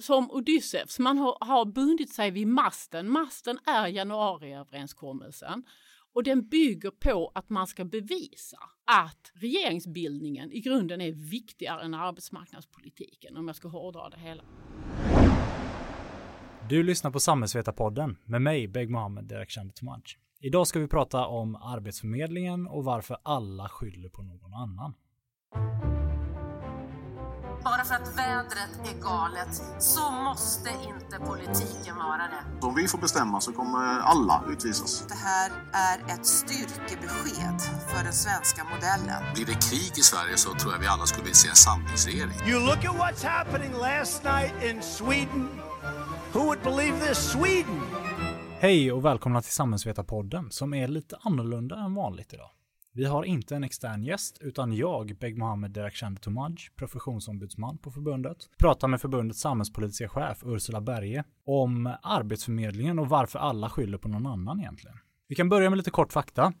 som Odysseus, man har, har bundit sig vid masten. Masten är januariöverenskommelsen och den bygger på att man ska bevisa att regeringsbildningen i grunden är viktigare än arbetsmarknadspolitiken om jag ska hårdra det hela. Du lyssnar på Samhällsvetarpodden med mig, Beg Mohammed Direktkänd Tomaj. Idag ska vi prata om Arbetsförmedlingen och varför alla skyller på någon annan. Bara för att vädret är galet så måste inte politiken vara det. Om vi får bestämma så kommer alla utvisas. Det här är ett styrkebesked för den svenska modellen. Blir det krig i Sverige så tror jag vi alla skulle vilja se en samlingsregering. You look at what's happening last night in Sweden. Who would believe this? Sweden! Hej och välkomna till Samhällsvetarpodden som är lite annorlunda än vanligt idag. Vi har inte en extern gäst, utan jag, Beg Mohammed Direktkänd Tomaj, professionsombudsman på förbundet, pratar med förbundets samhällspolitiska chef Ursula Berge om Arbetsförmedlingen och varför alla skyller på någon annan egentligen. Vi kan börja med lite kort fakta.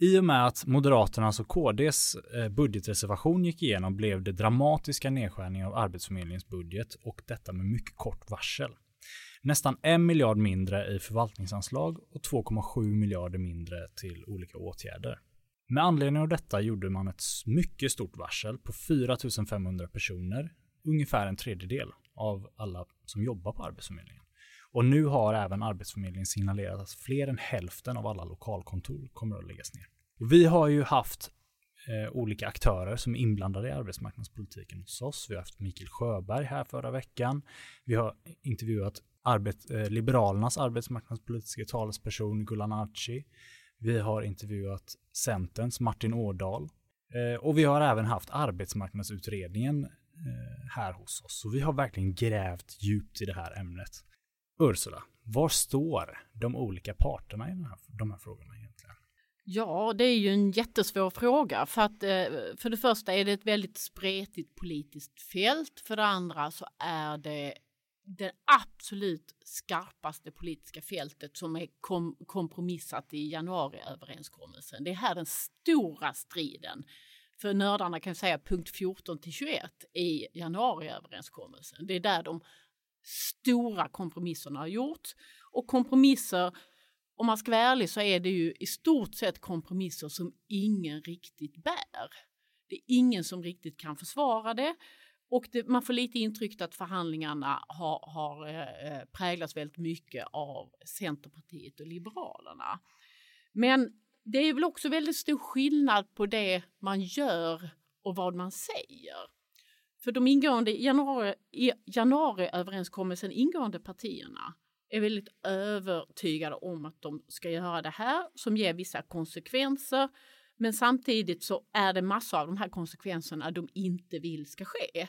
I och med att Moderaternas och KDs eh, budgetreservation gick igenom blev det dramatiska nedskärningar av Arbetsförmedlingens budget och detta med mycket kort varsel. Nästan en miljard mindre i förvaltningsanslag och 2,7 miljarder mindre till olika åtgärder. Med anledning av detta gjorde man ett mycket stort varsel på 4 500 personer, ungefär en tredjedel av alla som jobbar på Arbetsförmedlingen. Och nu har även Arbetsförmedlingen signalerat att fler än hälften av alla lokalkontor kommer att läggas ner. Och vi har ju haft eh, olika aktörer som är inblandade i arbetsmarknadspolitiken hos oss. Vi har haft Mikael Sjöberg här förra veckan. Vi har intervjuat arbet, eh, Liberalernas arbetsmarknadspolitiska talesperson Gulan Arci. Vi har intervjuat Centerns Martin Årdal eh, och vi har även haft arbetsmarknadsutredningen eh, här hos oss. Så vi har verkligen grävt djupt i det här ämnet. Ursula, var står de olika parterna i här, de här frågorna egentligen? Ja, det är ju en jättesvår fråga för att eh, för det första är det ett väldigt spretigt politiskt fält. För det andra så är det det absolut skarpaste politiska fältet som är kom kompromissat i januariöverenskommelsen. Det är här den stora striden. För nördarna kan säga punkt 14 till 21 i januariöverenskommelsen. Det är där de stora kompromisserna har gjorts. Och kompromisser, om man ska vara ärlig så är det ju i stort sett kompromisser som ingen riktigt bär. Det är ingen som riktigt kan försvara det. Och det, man får lite intryck att förhandlingarna har, har eh, eh, präglats väldigt mycket av Centerpartiet och Liberalerna. Men det är väl också väldigt stor skillnad på det man gör och vad man säger. För de ingående januari, i januariöverenskommelsen ingående partierna är väldigt övertygade om att de ska göra det här som ger vissa konsekvenser. Men samtidigt så är det massor av de här konsekvenserna de inte vill ska ske.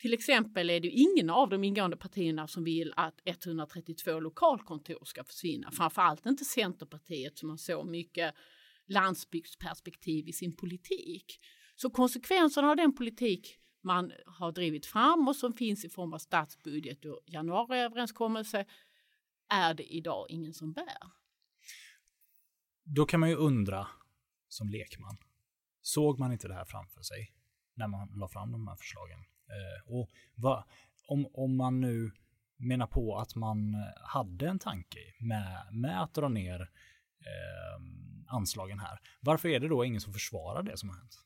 Till exempel är det ingen av de ingående partierna som vill att 132 lokalkontor ska försvinna. Framförallt inte Centerpartiet som har så mycket landsbygdsperspektiv i sin politik. Så konsekvenserna av den politik man har drivit fram och som finns i form av statsbudget och januariöverenskommelse är det idag ingen som bär. Då kan man ju undra som lekman. Såg man inte det här framför sig när man la fram de här förslagen? Eh, och va, om, om man nu menar på att man hade en tanke med, med att dra ner eh, anslagen här. Varför är det då ingen som försvarar det som har hänt?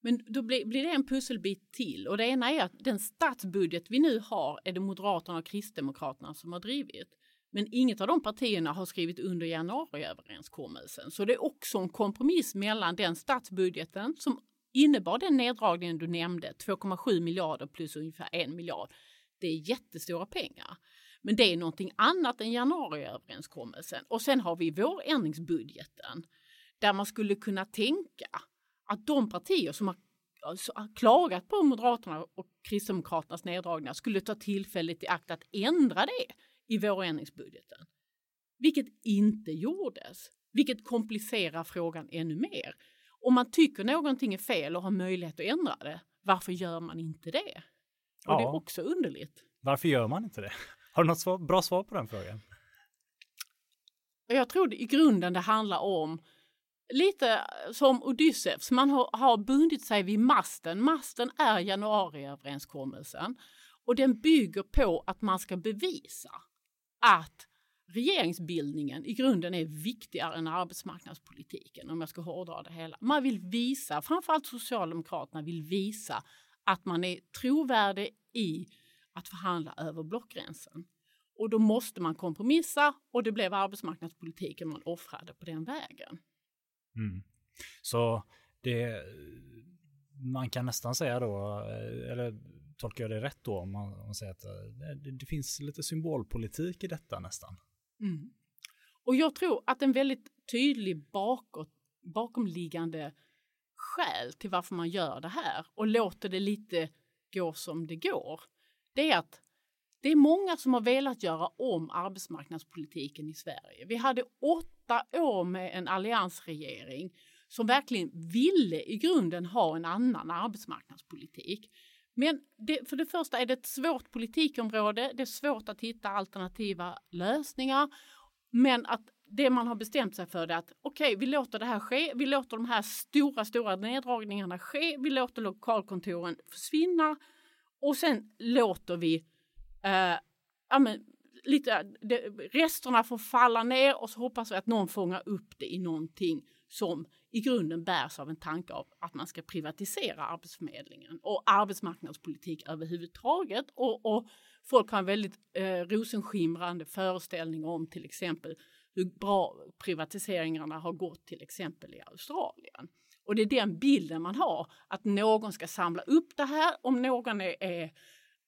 Men då blir, blir det en pusselbit till och det ena är att den statsbudget vi nu har är det Moderaterna och Kristdemokraterna som har drivit. Men inget av de partierna har skrivit under januariöverenskommelsen. Så det är också en kompromiss mellan den statsbudgeten som innebar den neddragningen du nämnde, 2,7 miljarder plus ungefär 1 miljard. Det är jättestora pengar. Men det är någonting annat än januariöverenskommelsen. Och sen har vi vårändringsbudgeten där man skulle kunna tänka att de partier som har, alltså, har klagat på Moderaterna och Kristdemokraternas neddragningar skulle ta tillfället i akt att ändra det i vårändringsbudgeten. Vilket inte gjordes, vilket komplicerar frågan ännu mer. Om man tycker någonting är fel och har möjlighet att ändra det, varför gör man inte det? Och ja. det är också underligt. Varför gör man inte det? Har du något svar, bra svar på den frågan? Jag tror det, i grunden det handlar om lite som Odysseus, man har, har bundit sig vid masten. Masten är januariöverenskommelsen. Och den bygger på att man ska bevisa att regeringsbildningen i grunden är viktigare än arbetsmarknadspolitiken om jag ska hårdra det hela. Man vill visa, framförallt Socialdemokraterna vill visa att man är trovärdig i att förhandla över blockgränsen. Och då måste man kompromissa och det blev arbetsmarknadspolitiken man offrade på den vägen. Mm. Så det, man kan nästan säga då, eller tolkar jag det rätt då om man, om man säger att eh, det, det, finns lite symbolpolitik i detta nästan? Mm. Och jag tror att en väldigt tydlig bakåt, bakomliggande skäl till varför man gör det här och låter det lite gå som det går, det är att det är många som har velat göra om arbetsmarknadspolitiken i Sverige. Vi hade åtta år med en alliansregering som verkligen ville i grunden ha en annan arbetsmarknadspolitik. Men det, för det första är det ett svårt politikområde. Det är svårt att hitta alternativa lösningar. Men att det man har bestämt sig för är att okej, okay, vi låter det här ske. Vi låter de här stora, stora neddragningarna ske. Vi låter lokalkontoren försvinna och sen låter vi eh, ja, men, lite, det, resterna får falla ner och så hoppas vi att någon fångar upp det i någonting som i grunden bärs av en tanke av att man ska privatisera Arbetsförmedlingen och arbetsmarknadspolitik överhuvudtaget. Och, och folk har en väldigt eh, rosenskimrande föreställning om till exempel hur bra privatiseringarna har gått till exempel i Australien. Och det är den bilden man har, att någon ska samla upp det här. Om någon är, är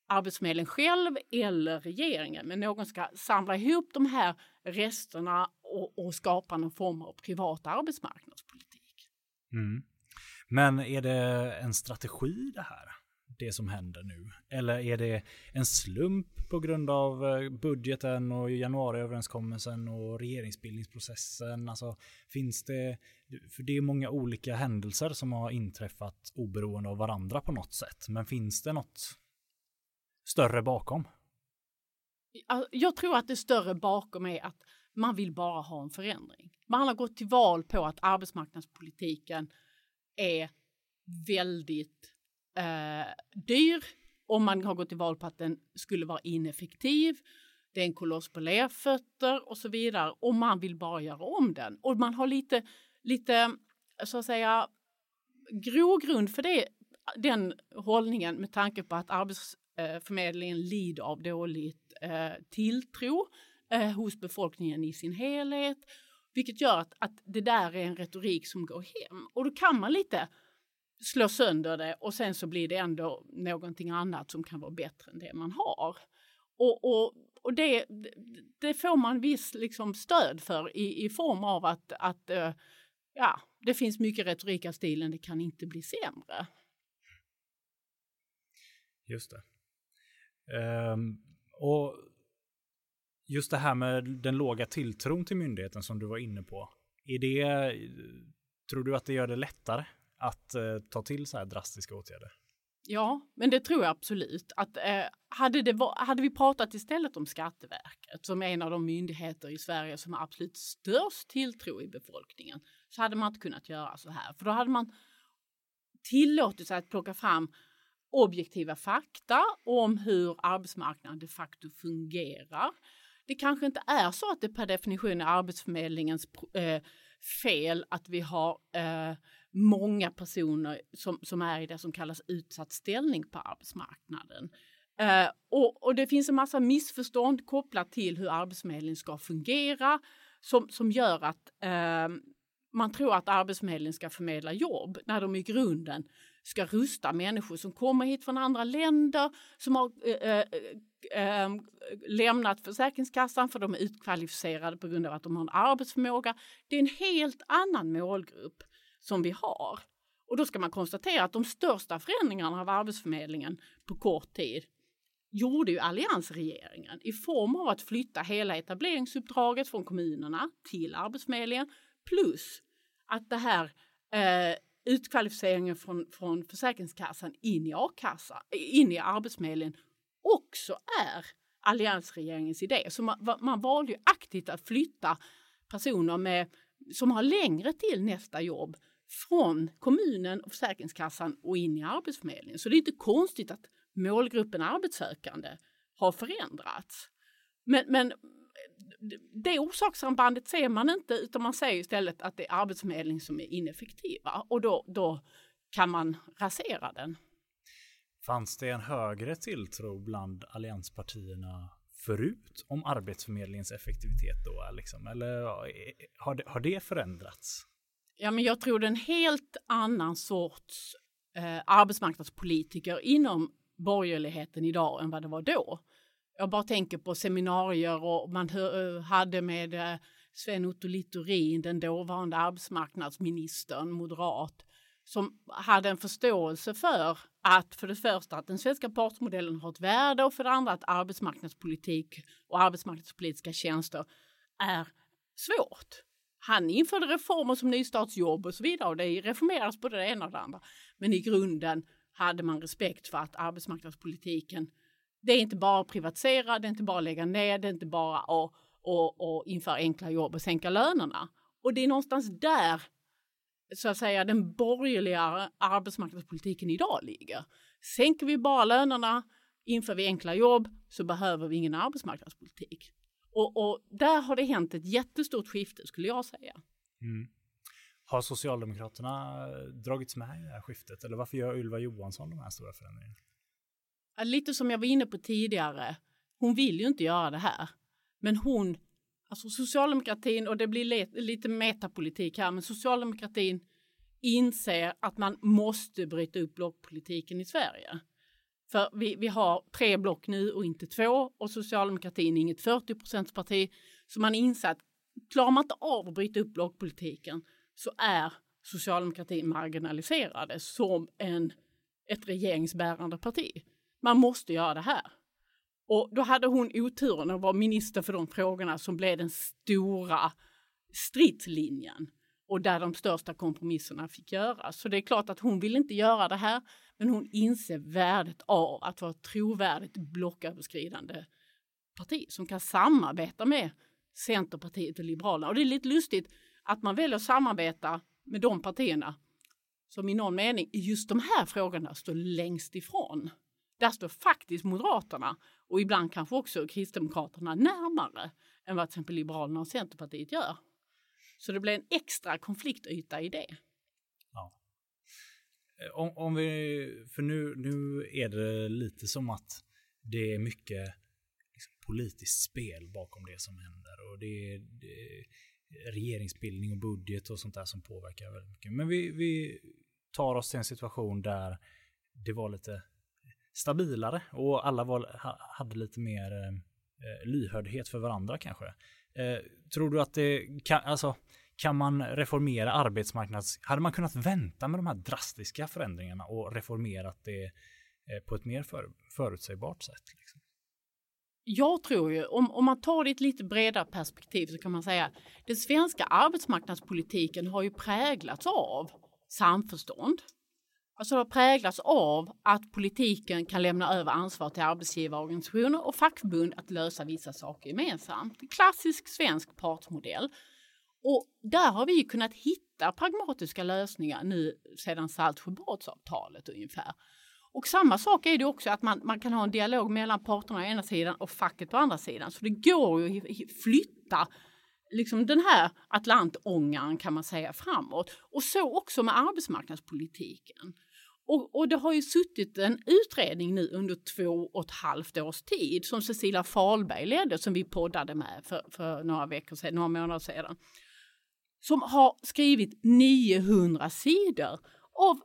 Arbetsförmedlingen själv eller regeringen, men någon ska samla ihop de här resterna och, och skapa någon form av privat arbetsmarknadspolitik. Mm. Men är det en strategi det här? Det som händer nu? Eller är det en slump på grund av eh, budgeten och januariöverenskommelsen och regeringsbildningsprocessen? Alltså finns det, för det är många olika händelser som har inträffat oberoende av varandra på något sätt. Men finns det något större bakom? Jag tror att det större bakom är att man vill bara ha en förändring. Man har gått till val på att arbetsmarknadspolitiken är väldigt eh, dyr och man har gått till val på att den skulle vara ineffektiv. Det är en koloss på lerfötter och så vidare och man vill bara göra om den. Och man har lite, lite så att säga grogrund för det, den hållningen med tanke på att Arbetsförmedlingen eh, lider av dåligt eh, tilltro eh, hos befolkningen i sin helhet. Vilket gör att, att det där är en retorik som går hem. Och då kan man lite slå sönder det och sen så blir det ändå någonting annat som kan vara bättre än det man har. Och, och, och det, det får man viss liksom stöd för i, i form av att, att eh, ja, det finns mycket retorik av stilen, det kan inte bli sämre. Just det. Um, och just det här med den låga tilltron till myndigheten som du var inne på. Är det, tror du att det gör det lättare att eh, ta till så här drastiska åtgärder? Ja, men det tror jag absolut. Att, eh, hade, det var, hade vi pratat istället om Skatteverket som är en av de myndigheter i Sverige som har absolut störst tilltro i befolkningen så hade man inte kunnat göra så här. För då hade man tillåtit sig att plocka fram objektiva fakta om hur arbetsmarknaden de facto fungerar det kanske inte är så att det per definition är Arbetsförmedlingens eh, fel att vi har eh, många personer som, som är i det som kallas utsatt ställning på arbetsmarknaden. Eh, och, och, det finns en massa missförstånd kopplat till hur Arbetsförmedlingen ska fungera som, som gör att eh, man tror att Arbetsförmedlingen ska förmedla jobb när de i grunden ska rusta människor som kommer hit från andra länder, som har eh, eh, eh, ehm, lämnat Försäkringskassan för de är utkvalificerade på grund av att de har en arbetsförmåga. Det är en helt annan målgrupp som vi har. Och då ska man konstatera att de största förändringarna av Arbetsförmedlingen på kort tid gjorde ju alliansregeringen i form av att flytta hela etableringsuppdraget från kommunerna till Arbetsförmedlingen plus att det här eh, utkvalificeringen från, från Försäkringskassan in i a-kassa, in i Arbetsförmedlingen också är alliansregeringens idé. Så man, man valde ju aktivt att flytta personer med, som har längre till nästa jobb från kommunen och Försäkringskassan och in i Arbetsförmedlingen. Så det är inte konstigt att målgruppen arbetssökande har förändrats. Men, men det orsakssambandet ser man inte utan man säger istället att det är Arbetsförmedlingen som är ineffektiva och då, då kan man rasera den. Fanns det en högre tilltro bland allianspartierna förut om Arbetsförmedlingens effektivitet då? Liksom? Eller eh, har det, har det förändrats? Ja, men jag tror det är en helt annan sorts eh, arbetsmarknadspolitiker inom borgerligheten idag än vad det var då. Jag bara tänker på seminarier och man eh, hade med eh, Sven Otto Littorin, den dåvarande arbetsmarknadsministern, moderat, som hade en förståelse för att för det första att den svenska partsmodellen har ett värde och för det andra att arbetsmarknadspolitik och arbetsmarknadspolitiska tjänster är svårt. Han införde reformer som nystartsjobb och så vidare och det reformerades både det ena och det andra. Men i grunden hade man respekt för att arbetsmarknadspolitiken det är inte bara att privatisera, det är inte bara att lägga ner, det är inte bara att och, och införa enkla jobb och sänka lönerna. Och det är någonstans där så att säga den borgerliga arbetsmarknadspolitiken idag ligger. Sänker vi bara lönerna, inför vi enkla jobb så behöver vi ingen arbetsmarknadspolitik. Och, och där har det hänt ett jättestort skifte skulle jag säga. Mm. Har Socialdemokraterna dragits med i det här skiftet eller varför gör Ylva Johansson de här stora förändringarna? Lite som jag var inne på tidigare, hon vill ju inte göra det här. Men hon, alltså socialdemokratin, och det blir lite metapolitik här, men socialdemokratin inser att man måste bryta upp blockpolitiken i Sverige. För vi, vi har tre block nu och inte två och socialdemokratin är inget 40 parti. Så man inser att klarar man inte av att bryta upp blockpolitiken så är socialdemokratin marginaliserade som en, ett regeringsbärande parti. Man måste göra det här. Och då hade hon oturen att vara minister för de frågorna som blev den stora stridslinjen och där de största kompromisserna fick göras. Så det är klart att hon vill inte göra det här, men hon inser värdet av att vara ett trovärdigt blocköverskridande parti som kan samarbeta med Centerpartiet och Liberalerna. Och det är lite lustigt att man väljer att samarbeta med de partierna som i någon mening i just de här frågorna står längst ifrån. Där står faktiskt Moderaterna och ibland kanske också Kristdemokraterna närmare än vad till exempel Liberalerna och Centerpartiet gör. Så det blir en extra konfliktyta i det. Ja. Eh, om, om vi, för nu, nu är det lite som att det är mycket liksom, politiskt spel bakom det som händer och det är, det är regeringsbildning och budget och sånt där som påverkar väldigt mycket. Men vi, vi tar oss till en situation där det var lite stabilare och alla var, hade lite mer eh, eh, lyhördhet för varandra kanske. Eh, tror du att det kan, alltså, kan man reformera arbetsmarknads... Hade man kunnat vänta med de här drastiska förändringarna och reformerat det eh, på ett mer för, förutsägbart sätt? Liksom? Jag tror ju, om, om man tar det i ett lite bredare perspektiv så kan man säga att den svenska arbetsmarknadspolitiken har ju präglats av samförstånd. Alltså det har präglats av att politiken kan lämna över ansvar till arbetsgivarorganisationer och fackförbund att lösa vissa saker gemensamt. Klassisk svensk partsmodell. Och där har vi kunnat hitta pragmatiska lösningar nu sedan Saltsjöbadsavtalet ungefär. Och samma sak är det också att man, man kan ha en dialog mellan parterna å ena sidan och facket på andra sidan. Så det går ju att flytta liksom den här Atlantångaren kan man säga framåt. Och så också med arbetsmarknadspolitiken. Och, och, det har ju suttit en utredning nu under två och ett halvt års tid som Cecilia Falberg ledde som vi poddade med för, för några veckor sedan, några månader sedan. Som har skrivit 900 sidor av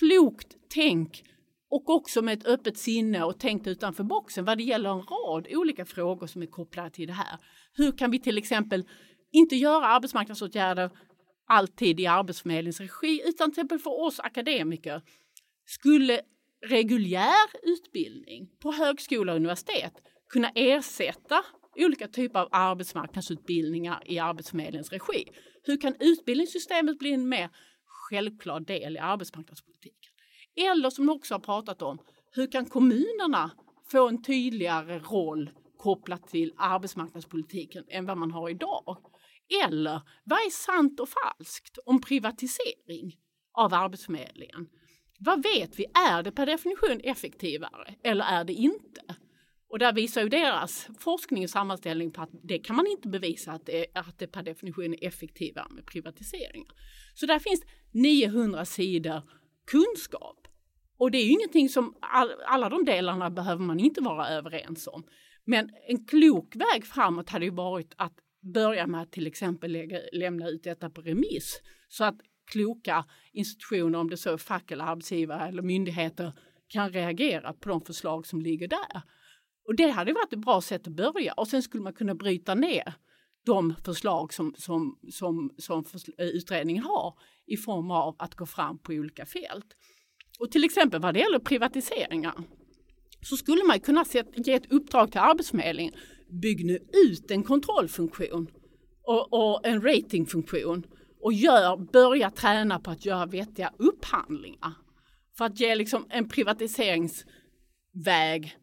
klokt tänk och också med ett öppet sinne och tänkt utanför boxen vad det gäller en rad olika frågor som är kopplade till det här. Hur kan vi till exempel inte göra arbetsmarknadsåtgärder alltid i Arbetsförmedlingens regi utan till exempel för oss akademiker skulle reguljär utbildning på högskola och universitet kunna ersätta olika typer av arbetsmarknadsutbildningar i Arbetsförmedlingens regi? Hur kan utbildningssystemet bli en mer självklar del i arbetsmarknadspolitiken? Eller som du också har pratat om, hur kan kommunerna få en tydligare roll kopplat till arbetsmarknadspolitiken än vad man har idag? Eller vad är sant och falskt om privatisering av Arbetsförmedlingen? Vad vet vi? Är det per definition effektivare eller är det inte? Och där visar ju deras forskning och sammanställning på att det kan man inte bevisa att det, att det per definition är effektivare med privatiseringar. Så där finns 900 sidor kunskap. Och det är ju ingenting som all, alla de delarna behöver man inte vara överens om. Men en klok väg framåt hade ju varit att börja med att till exempel lägga, lämna ut detta på remiss så att kloka institutioner, om det så är fack eller arbetsgivare eller myndigheter, kan reagera på de förslag som ligger där. Och det hade varit ett bra sätt att börja och sen skulle man kunna bryta ner de förslag som, som, som, som utredningen har i form av att gå fram på olika fält. Och till exempel vad det gäller privatiseringar så skulle man kunna ge ett uppdrag till Arbetsförmedlingen. Bygg nu ut en kontrollfunktion och, och en ratingfunktion och gör, börja träna på att göra vettiga upphandlingar. För att ge liksom en privatiseringsväg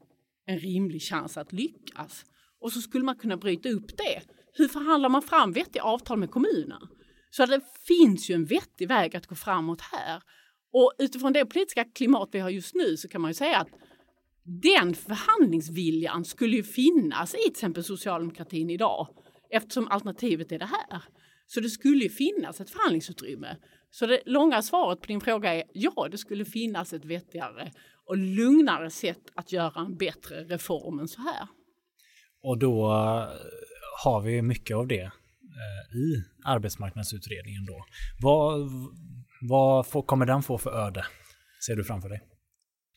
en rimlig chans att lyckas. Och så skulle man kunna bryta upp det. Hur förhandlar man fram vettiga avtal med kommunen? Så det finns ju en vettig väg att gå framåt här. Och utifrån det politiska klimat vi har just nu så kan man ju säga att den förhandlingsviljan skulle ju finnas i till exempel socialdemokratin idag eftersom alternativet är det här. Så det skulle ju finnas ett förhandlingsutrymme. Så det långa svaret på din fråga är ja, det skulle finnas ett vettigare och lugnare sätt att göra en bättre reform än så här. Och då eh, har vi mycket av det eh, i arbetsmarknadsutredningen då. Vad, vad får, kommer den få för öde? Ser du framför dig?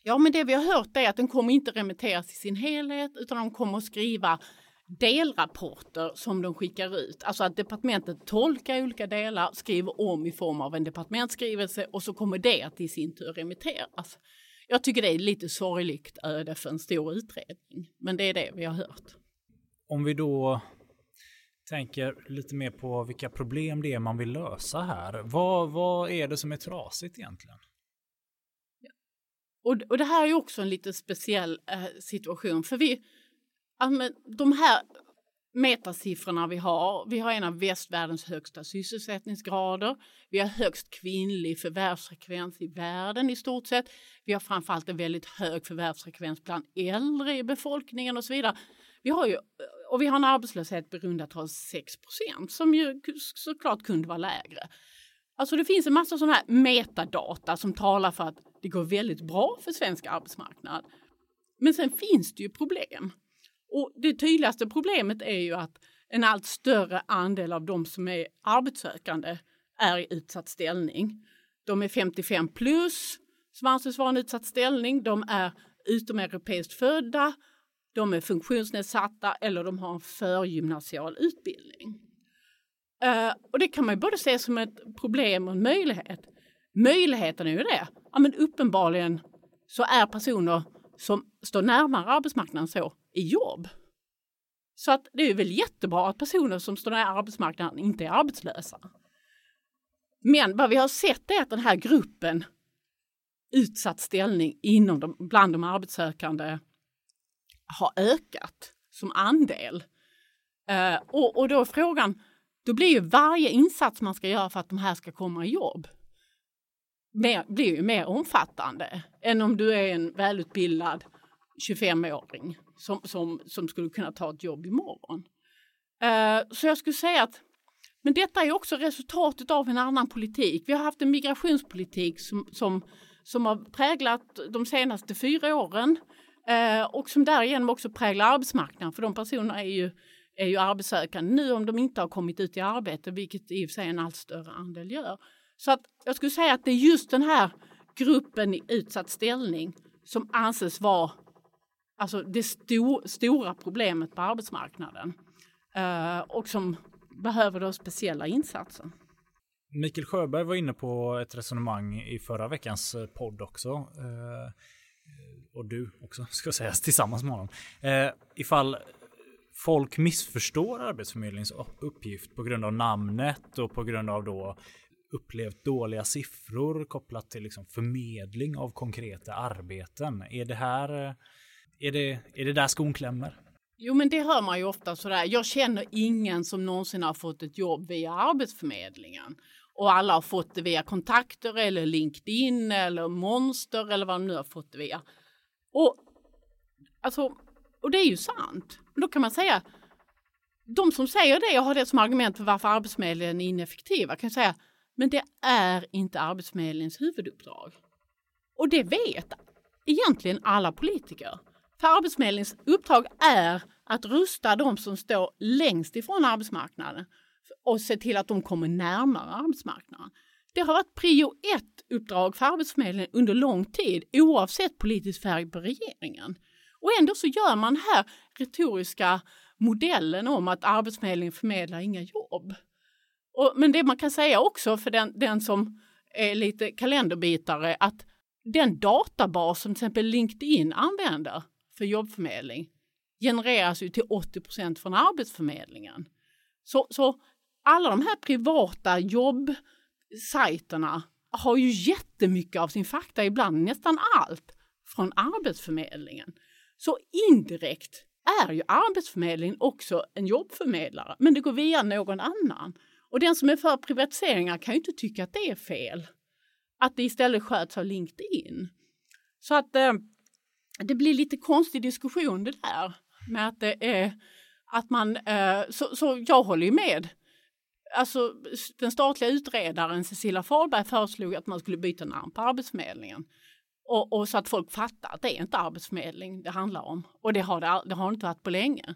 Ja, men det vi har hört är att den kommer inte remitteras i sin helhet utan de kommer att skriva delrapporter som de skickar ut. Alltså att departementet tolkar olika delar, skriver om i form av en departementsskrivelse och så kommer det att i sin tur remitteras. Jag tycker det är lite sorgligt öde för en stor utredning, men det är det vi har hört. Om vi då tänker lite mer på vilka problem det är man vill lösa här. Vad, vad är det som är trasigt egentligen? Och, och det här är också en lite speciell eh, situation för vi, de här metasiffrorna vi har, vi har en av västvärldens högsta sysselsättningsgrader, vi har högst kvinnlig förvärvsfrekvens i världen i stort sett, vi har framförallt en väldigt hög förvärvsfrekvens bland äldre i befolkningen och så vidare. Vi har ju, och vi har en arbetslöshet på runda tal 6 som ju såklart kunde vara lägre. Alltså det finns en massa sådana här metadata som talar för att det går väldigt bra för svensk arbetsmarknad. Men sen finns det ju problem. Och det tydligaste problemet är ju att en allt större andel av de som är arbetssökande är i utsatt ställning. De är 55 plus som anses vara en utsatt ställning. De är utomeuropeiskt födda, de är funktionsnedsatta eller de har en förgymnasial utbildning. Eh, och det kan man ju både se som ett problem och en möjlighet. Möjligheten är ju det, ja, men uppenbarligen så är personer som står närmare arbetsmarknaden så i jobb. Så att det är väl jättebra att personer som står nära arbetsmarknaden inte är arbetslösa. Men vad vi har sett är att den här gruppen utsatt ställning inom de, bland de arbetssökande har ökat som andel. Eh, och, och då är frågan, då blir ju varje insats man ska göra för att de här ska komma i jobb mer, blir ju mer omfattande än om du är en välutbildad 25-åring som, som, som skulle kunna ta ett jobb imorgon. Uh, så jag skulle säga att men detta är också resultatet av en annan politik. Vi har haft en migrationspolitik som, som, som har präglat de senaste fyra åren eh, och som därigenom också präglar arbetsmarknaden för de personerna är ju, är ju arbetssökande nu om de inte har kommit ut i arbete, vilket i och för sig en allt större andel gör. Så att jag skulle säga att det är just den här gruppen i utsatt ställning som anses vara alltså det sto stora problemet på arbetsmarknaden eh, och som behöver då speciella insatser. Mikael Sjöberg var inne på ett resonemang i förra veckans eh, podd också. Eh, och du också, ska sägas, tillsammans med honom. Ifall folk missförstår Arbetsförmedlingens uppgift på grund av namnet och på grund av då upplevt dåliga siffror kopplat till liksom förmedling av konkreta arbeten. Är det här, eh, är det, är det där skon klämmer? Jo, men det hör man ju ofta sådär. Jag känner ingen som någonsin har fått ett jobb via Arbetsförmedlingen. och alla har fått det via kontakter eller LinkedIn eller Monster eller vad de nu har fått det via. Och, alltså, och det är ju sant. Då kan man säga, de som säger det och har det som argument för varför Arbetsförmedlingen är ineffektiva kan säga, men det är inte Arbetsförmedlingens huvuduppdrag. Och det vet egentligen alla politiker. För Arbetsförmedlingens uppdrag är att rusta de som står längst ifrån arbetsmarknaden och se till att de kommer närmare arbetsmarknaden. Det har varit prio ett uppdrag för Arbetsförmedlingen under lång tid oavsett politisk färg på regeringen. Och ändå så gör man här retoriska modellen om att Arbetsförmedlingen förmedlar inga jobb. Och, men det man kan säga också för den, den som är lite kalenderbitare att den databas som till exempel LinkedIn använder för jobbförmedling genereras ju till 80 procent från Arbetsförmedlingen. Så, så alla de här privata jobbsajterna har ju jättemycket av sin fakta, ibland nästan allt, från Arbetsförmedlingen. Så indirekt är ju Arbetsförmedlingen också en jobbförmedlare, men det går via någon annan. Och den som är för privatiseringar kan ju inte tycka att det är fel. Att det istället sköts av LinkedIn. Så att eh, det blir lite konstig diskussion det där med att det är att man, eh, så, så jag håller ju med. Alltså den statliga utredaren Cecilia Fahlberg föreslog att man skulle byta namn på Arbetsförmedlingen. Och, och, så att folk fattar att det är inte Arbetsförmedling det handlar om. Och det har det, det har inte varit på länge.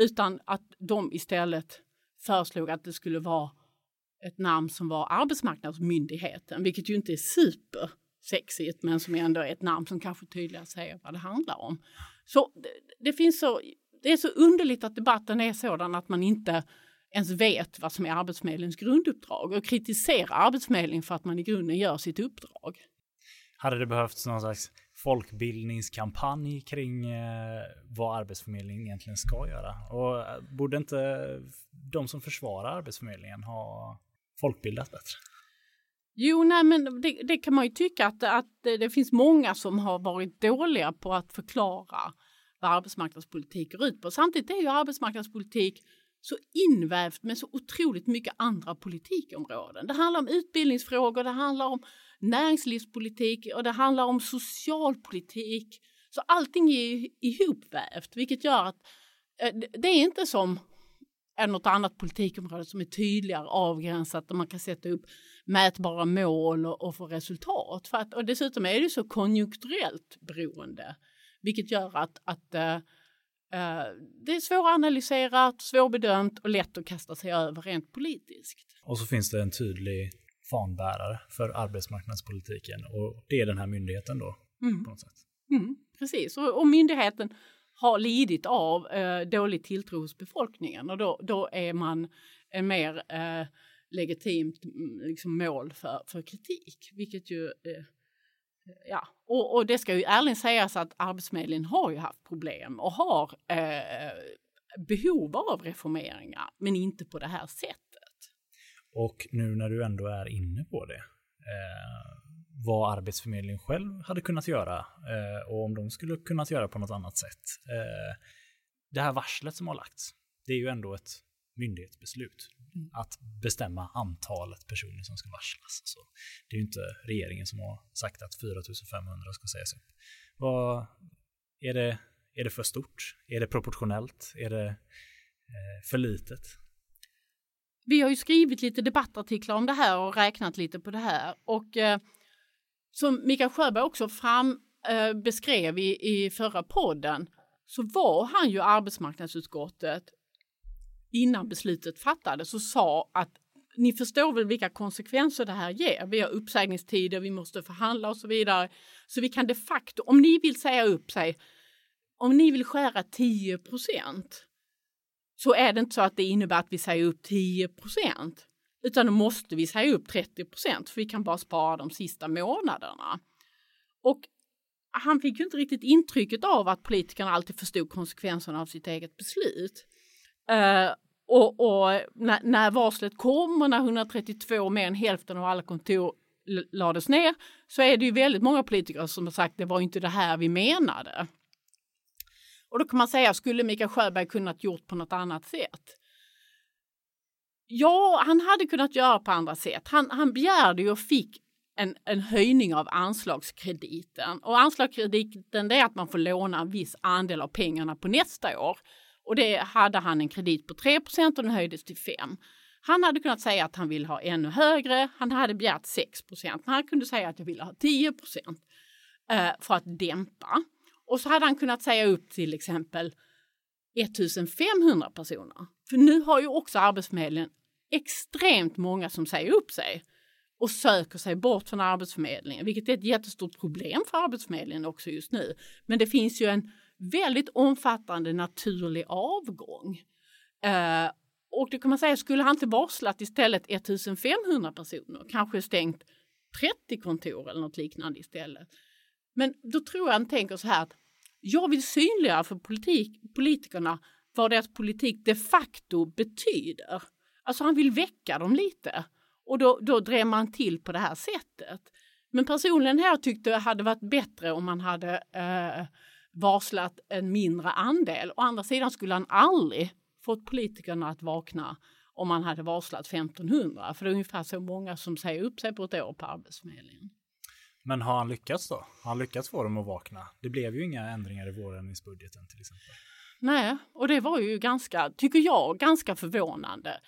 Utan att de istället föreslog att det skulle vara ett namn som var Arbetsmarknadsmyndigheten, vilket ju inte är supersexigt men som ändå är ett namn som kanske tydligare säger vad det handlar om. Så det, det finns så, det är så underligt att debatten är sådan att man inte ens vet vad som är Arbetsförmedlingens grunduppdrag och kritiserar Arbetsförmedlingen för att man i grunden gör sitt uppdrag. Hade det behövts någon slags folkbildningskampanj kring eh, vad Arbetsförmedlingen egentligen ska göra? Och eh, borde inte de som försvarar Arbetsförmedlingen ha folkbildat bättre? Jo, nej, men det, det, kan man ju tycka att, att det finns många som har varit dåliga på att förklara vad arbetsmarknadspolitik går ut på. Samtidigt är ju arbetsmarknadspolitik så invävt med så otroligt mycket andra politikområden. Det handlar om utbildningsfrågor, det handlar om näringslivspolitik och det handlar om socialpolitik. Så allting är ihopvävt, vilket gör att eh, det är inte som är något annat politikområde som är tydligare avgränsat och man kan sätta upp mätbara mål och, och få resultat. För att, och dessutom är det så konjunkturellt beroende, vilket gör att, att uh, det är svåranalyserat, svårbedömt och lätt att kasta sig över rent politiskt. Och så finns det en tydlig fanbärare för arbetsmarknadspolitiken och det är den här myndigheten då mm. på något sätt. Mm, precis, och, och, myndigheten har lidit av eh, dålig tilltro hos befolkningen och då, då är man en mer eh, legitimt mm, liksom, mål för, för kritik, vilket ju eh, Ja, och, och, det ska ju ärligt sägas att Arbetsförmedlingen har ju haft problem och har eh, behov av reformeringar, men inte på det här sättet. Och nu när du ändå är inne på det, eh, vad Arbetsförmedlingen själv hade kunnat göra eh, och om de skulle kunnat göra på något annat sätt. Eh, det här varslet som har lagts, det är ju ändå ett myndighetsbeslut mm. att bestämma antalet personer som ska varslas. Så det är ju inte regeringen som har sagt att 4500 ska sägas upp. Vad, är, det, är det för stort? Är det proportionellt? Är det eh, för litet? Vi har ju skrivit lite debattartiklar om det här och räknat lite på det här och som Mikael Sjöberg också fram, eh, beskrev i, i förra podden så var han ju arbetsmarknadsutskottet innan beslutet fattades och sa att ni förstår väl vilka konsekvenser det här ger. Vi har uppsägningstider, vi måste förhandla och så vidare. Så vi kan de facto, om ni vill säga upp sig, om ni vill skära 10 procent så är det inte så att det innebär att vi säger upp 10 procent utan då måste vi säga upp 30 procent för vi kan bara spara de sista månaderna. Och han fick ju inte riktigt intrycket av att politikerna alltid förstod konsekvenserna av sitt eget beslut. Uh, och, och när, när, varslet kom och när 132, mer än hälften av alla kontor lades ner, så är det ju väldigt många politiker som har sagt det var inte det här vi menade. Och då kan man säga, skulle Mikael Sjöberg kunnat gjort på något annat sätt? Ja, han hade kunnat göra på andra sätt. Han, han begärde ju och fick en, en höjning av anslagskrediten. Och anslagskrediten det är att man får låna en viss andel av pengarna på nästa år. Och det hade han en kredit på 3 och den höjdes till 5. Han hade kunnat säga att han vill ha ännu högre. Han hade begärt 6% Han kunde säga att jag ville ha 10 procent eh, för att dämpa. Och så hade han kunnat säga upp till exempel 1500 personer. För nu har ju också Arbetsförmedlingen extremt många som säger upp sig och söker sig bort från Arbetsförmedlingen, vilket är ett jättestort problem för Arbetsförmedlingen också just nu. Men det finns ju en väldigt omfattande naturlig avgång. Eh, och det kan man säga, skulle han inte varslat istället 1500 personer, kanske stängt 30 kontor eller något liknande istället. Men då tror jag han tänker så här att jag vill synliggöra för politik, politikerna vad deras politik de facto betyder. Alltså han vill väcka dem lite och då, då drev man till på det här sättet. Men personligen här tyckte jag hade varit bättre om man hade eh, varslat en mindre andel. Å andra sidan skulle han aldrig fått politikerna att vakna om man hade varslat 1500 för det är ungefär så många som säger upp sig på ett år på Arbetsförmedlingen. Men har han lyckats då? Har han lyckats få dem att vakna? Det blev ju inga ändringar i vårändringsbudgeten till exempel. Nej, och det var ju ganska, tycker jag, ganska förvånande.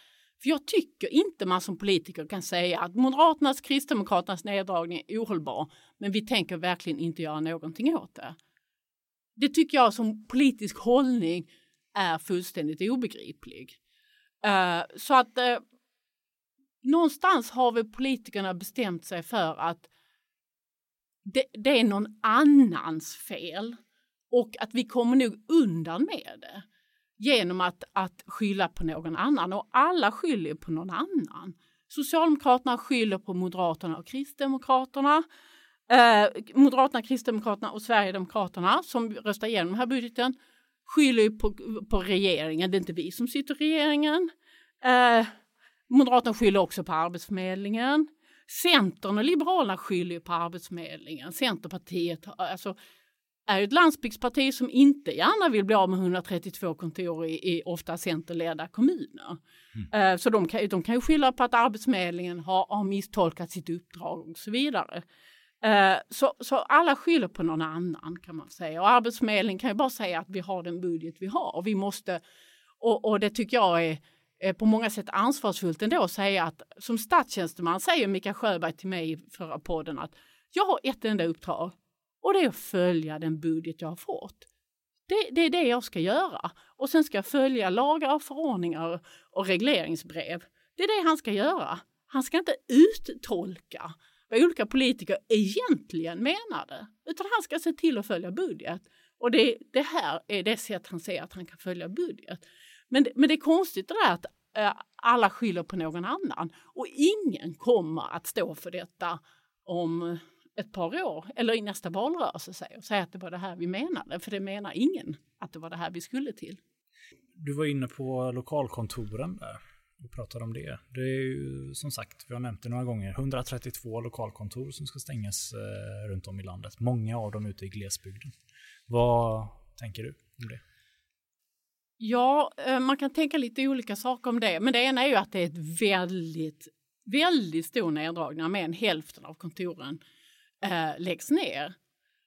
För jag tycker inte man som politiker kan säga att Moderaternas, Kristdemokraternas neddragning är ohållbar, men vi tänker verkligen inte göra någonting åt det. Det tycker jag som politisk hållning är fullständigt obegriplig. Uh, så att uh, någonstans har väl politikerna bestämt sig för att det, det, är någon annans fel och att vi kommer nog undan med det genom att, att skylla på någon annan och alla skyller på någon annan. Socialdemokraterna skyller på Moderaterna och Kristdemokraterna. Eh, Moderaterna, Kristdemokraterna och Sverigedemokraterna som röstar igenom den här budgeten skyller på, på regeringen. Det är inte vi som sitter i regeringen. Eh, Moderaterna skyller också på Arbetsförmedlingen. Centern och Liberalerna skyller på Arbetsförmedlingen. Centerpartiet alltså, är ett landsbygdsparti som inte gärna vill bli av med 132 kontor i, i ofta centerledda kommuner. Mm. Uh, så de kan, de kan ju skylla på att Arbetsförmedlingen har, har misstolkat sitt uppdrag och så vidare. Uh, så, så alla skyller på någon annan kan man säga och Arbetsförmedlingen kan ju bara säga att vi har den budget vi har och vi måste och, och det tycker jag är Eh, på många sätt ansvarsfullt ändå att säga att som statstjänsteman säger Mikael Sjöberg till mig i förra podden att jag har ett enda uppdrag och det är att följa den budget jag har fått. Det, det, är det jag ska göra. Och sen ska jag följa lagar och förordningar och regleringsbrev. Det är det han ska göra. Han ska inte uttolka vad olika politiker egentligen menade, utan han ska se till att följa budget. Och det, det här är det sätt han ser att han kan följa budget. Men, men det är konstigt det där att eh, alla skyller på någon annan och ingen kommer att stå för detta om ett par år eller i nästa valrörelse säger, och säga att det var det här vi menade, för det menar ingen att det var det här vi skulle till. Du var inne på lokalkontoren där och pratade om det. Det är ju som sagt, vi har nämnt det några gånger, 132 lokalkontor som ska stängas eh, runt om i landet. Många av dem ute i glesbygden. Vad tänker du om det? Ja, eh, man kan tänka lite olika saker om det, men det ena är ju att det är ett väldigt, väldigt stor neddragning med en hälften av kontoren eh, läggs ner.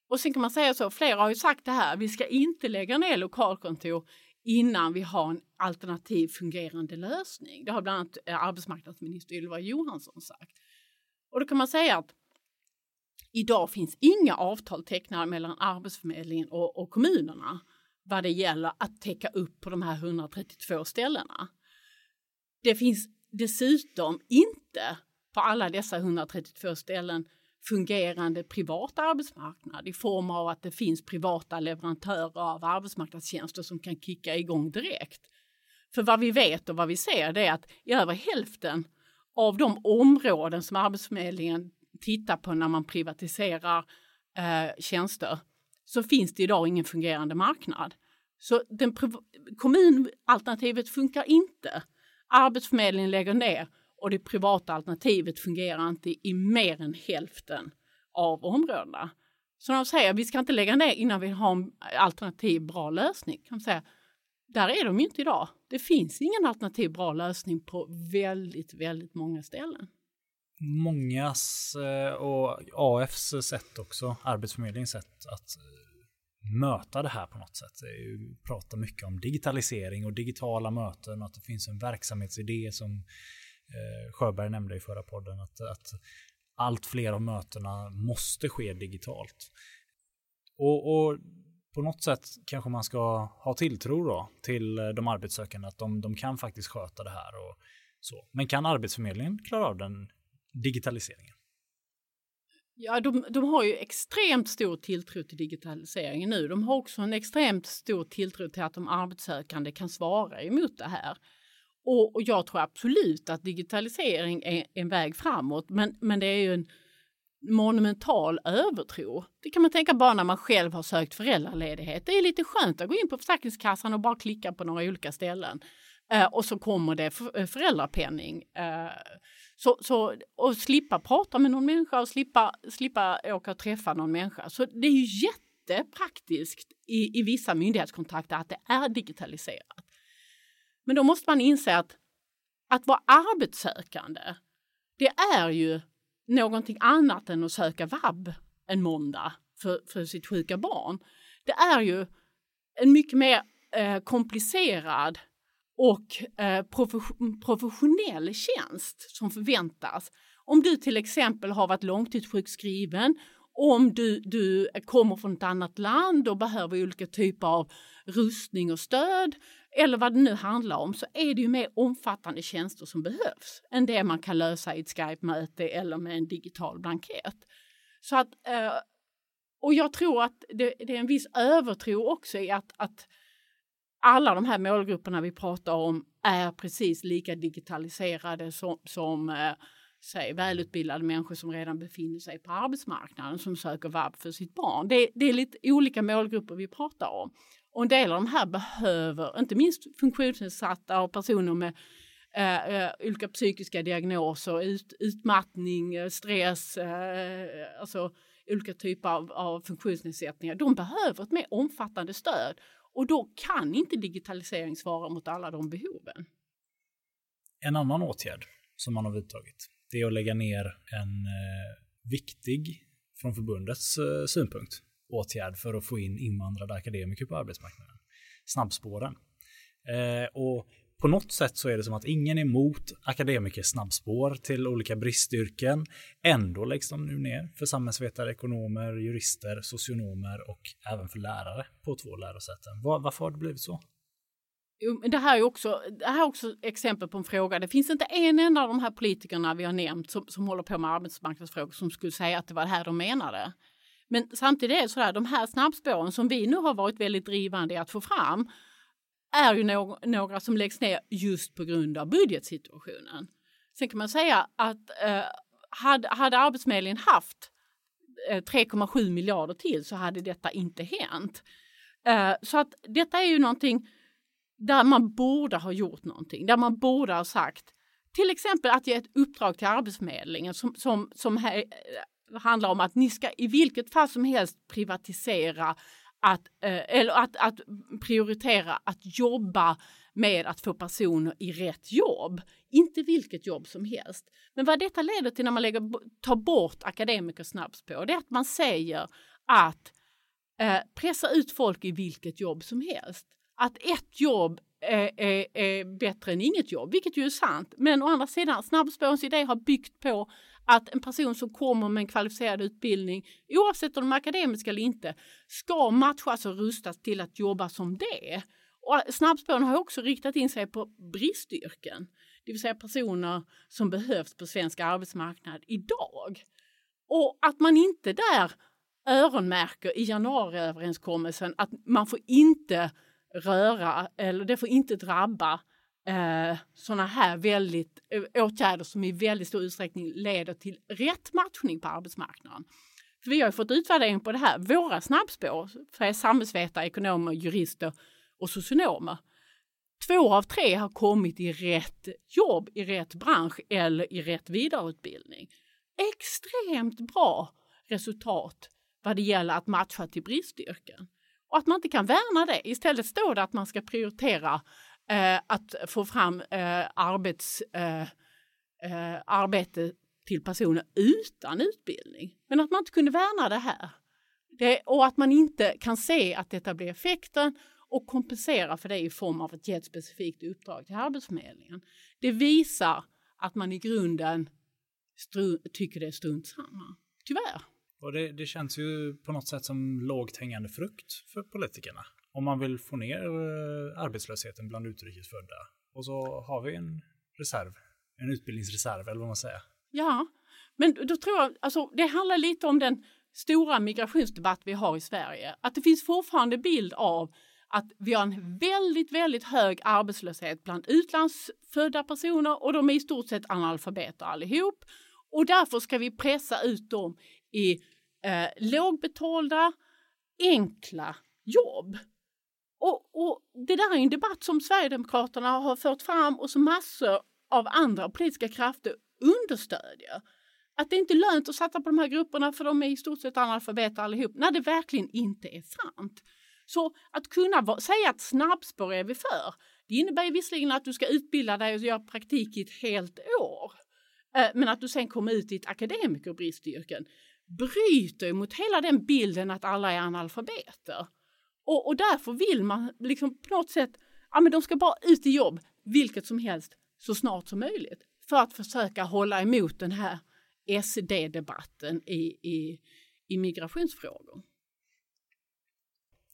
Och sen kan man säga så, flera har ju sagt det här, vi ska inte lägga ner lokalkontor innan vi har en alternativ fungerande lösning. Det har bland annat eh, arbetsmarknadsminister Ylva Johansson sagt. Och då kan man säga att idag finns inga avtal tecknade mellan Arbetsförmedlingen och, och kommunerna vad det gäller att täcka upp på de här 132 ställena. Det finns dessutom inte på alla dessa 132 ställen fungerande privat arbetsmarknad i form av att det finns privata leverantörer av arbetsmarknadstjänster som kan kicka igång direkt. För vad vi vet och vad vi ser det är att i över hälften av de områden som Arbetsförmedlingen tittar på när man privatiserar eh, tjänster så finns det idag ingen fungerande marknad. Så den kommunalternativet funkar inte. Arbetsförmedlingen lägger ner och det privata alternativet fungerar inte i mer än hälften av områdena. Så de säger vi ska inte lägga ner innan vi har en alternativ bra lösning. Kan säga. där är de ju inte idag. Det finns ingen alternativ bra lösning på väldigt, väldigt många ställen. Mångas eh, och AFs sätt också, Arbetsförmedlingens sätt att eh, möta det här på något sätt. Vi pratar mycket om digitalisering och digitala möten och att det finns en verksamhetsidé som eh, Sjöberg nämnde i förra podden. Att, att allt fler av mötena måste ske digitalt. Och, och på något sätt kanske man ska ha tilltro då till de arbetssökande att de, de kan faktiskt sköta det här och så. Men kan Arbetsförmedlingen klara av den digitaliseringen? Ja, de, de har ju extremt stor tilltro till digitaliseringen nu. De har också en extremt stor tilltro till att de arbetssökande kan svara emot det här. Och, och jag tror absolut att digitalisering är en väg framåt, men, men det är ju en monumental övertro. Det kan man tänka bara när man själv har sökt föräldraledighet. Det är lite skönt att gå in på Försäkringskassan och bara klicka på några olika ställen. Eh, och så kommer det eh, föräldrapenning. Eh, så, så, och slippa prata med någon människa och slippa, slippa åka och träffa någon människa. Så det är ju jättepraktiskt i, i vissa myndighetskontakter att det är digitaliserat. Men då måste man inse att att vara arbetssökande, det är ju någonting annat än att söka vab en måndag för, för sitt sjuka barn. Det är ju en mycket mer eh, komplicerad och eh, professionell tjänst som förväntas. Om du till exempel har varit långtidssjukskriven, om du, du kommer från ett annat land och behöver olika typer av rustning och stöd eller vad det nu handlar om så är det ju mer omfattande tjänster som behövs än det man kan lösa i ett Skype-möte eller med en digital blankett. Så att, eh, och jag tror att det, det är en viss övertro också i att, att alla de här målgrupperna vi pratar om är precis lika digitaliserade som, som eh, säg, välutbildade människor som redan befinner sig på arbetsmarknaden som söker vab för sitt barn. Det, det, är lite olika målgrupper vi pratar om. Och en del av de här behöver, inte minst funktionsnedsatta och personer med eh, eh olika psykiska diagnoser, ut, utmattning, eh, stress, eh, alltså olika typer av, av funktionsnedsättningar. De behöver ett mer omfattande stöd och då kan inte digitalisering svara mot alla de behoven. En annan åtgärd som man har vidtagit, det är att lägga ner en eh, viktig, från förbundets eh, synpunkt, åtgärd för att få in invandrade akademiker på arbetsmarknaden. Snabbspåren. Eh, och på något sätt så är det som att ingen är emot akademikers snabbspår till olika bristyrken. Ändå läggs de nu ner för samhällsvetare, ekonomer, jurister, socionomer och även för lärare på två lärosäten. Var, varför har det blivit så? Det här, är också, det här är också exempel på en fråga. Det finns inte en enda av de här politikerna vi har nämnt som, som håller på med arbetsmarknadsfrågor som skulle säga att det var det här de menade. Men samtidigt är det så här, de här snabbspåren som vi nu har varit väldigt drivande i att få fram är ju no några som läggs ner just på grund av budgetsituationen. Sen kan man säga att eh, hade, hade Arbetsförmedlingen haft eh, 3,7 miljarder till så hade detta inte hänt. Eh, så att detta är ju någonting där man borde ha gjort någonting, där man borde ha sagt till exempel att ge ett uppdrag till Arbetsförmedlingen som, som, som här, handlar om att ni ska i vilket fall som helst privatisera att, eh, eller att, att prioritera att jobba med att få personer i rätt jobb. Inte vilket jobb som helst. Men vad detta leder till när man lägger, tar bort akademiker snabbspår, det är att man säger att eh, pressa ut folk i vilket jobb som helst. Att ett jobb är, är, är, bättre än inget jobb, vilket ju är sant. Men å andra sidan, snabbspårens idé har byggt på att en person som kommer med en kvalificerad utbildning, oavsett om de är akademiska eller inte, ska matchas alltså och rustas till att jobba som det. Och snabbspåren har också riktat in sig på bristyrken, det vill säga personer som behövs på svensk arbetsmarknad idag. Och att man inte där öronmärker i januariöverenskommelsen att man får inte röra eller det får inte drabba eh, sådana här väldigt, eh, åtgärder som i väldigt stor utsträckning leder till rätt matchning på arbetsmarknaden. För vi har fått utvärdering på det här. Våra snabbspår för samhällsvetare, ekonomer, jurister och socionomer. Två av tre har kommit i rätt jobb, i rätt bransch eller i rätt vidareutbildning. Extremt bra resultat vad det gäller att matcha till bristyrken. och att man inte kan värna det. Istället står det att man ska prioritera eh, att få fram eh, arbets, eh, eh arbete till personer utan utbildning. Men att man inte kunde värna det här. Det, och att man inte kan se att detta blir effekten och kompensera för det i form av att ge ett specifikt uppdrag till Arbetsförmedlingen. Det visar att man i grunden tycker det är strunt samma. Tyvärr. Och det, det, känns ju på något sätt som lågt hängande frukt för politikerna. Om man vill få ner eh, arbetslösheten bland utrikesfödda. Och så har vi en reserv, en utbildningsreserv eller vad man säger. Ja, men då tror jag, alltså det handlar lite om den stora migrationsdebatt vi har i Sverige. Att det finns fortfarande bild av att vi har en väldigt, väldigt hög arbetslöshet bland utlandsfödda personer och de är i stort sett analfabeter allihop. Och därför ska vi pressa ut dem i eh, lågbetalda, enkla jobb. Och, och, det där är en debatt som Sverigedemokraterna har fört fram och som massor av andra politiska krafter understödjer. Att det inte är lönt att satsa på de här grupperna för de är i stort sett analfabeter allihop, när det verkligen inte är sant. Så att kunna säga att snabbspår är vi för, det innebär visserligen att du ska utbilda dig och göra praktik i ett helt år. Eh, men att du sen kommer ut i ett akademikerbristyrken bryter mot hela den bilden att alla är analfabeter. Och, och därför vill man liksom på något sätt, ja men de ska bara ut i jobb, vilket som helst, så snart som möjligt. För att försöka hålla emot den här SD-debatten i, i, i migrationsfrågor.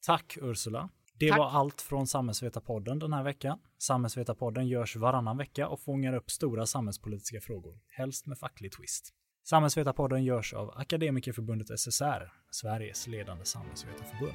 Tack Ursula. Det Tack. var allt från Samhällsvetarpodden den här veckan. Samhällsvetarpodden görs varannan vecka och fångar upp stora samhällspolitiska frågor, helst med facklig twist. Samhällsvetarpodden görs av Akademikerförbundet SSR, Sveriges ledande samhällsvetarförbund.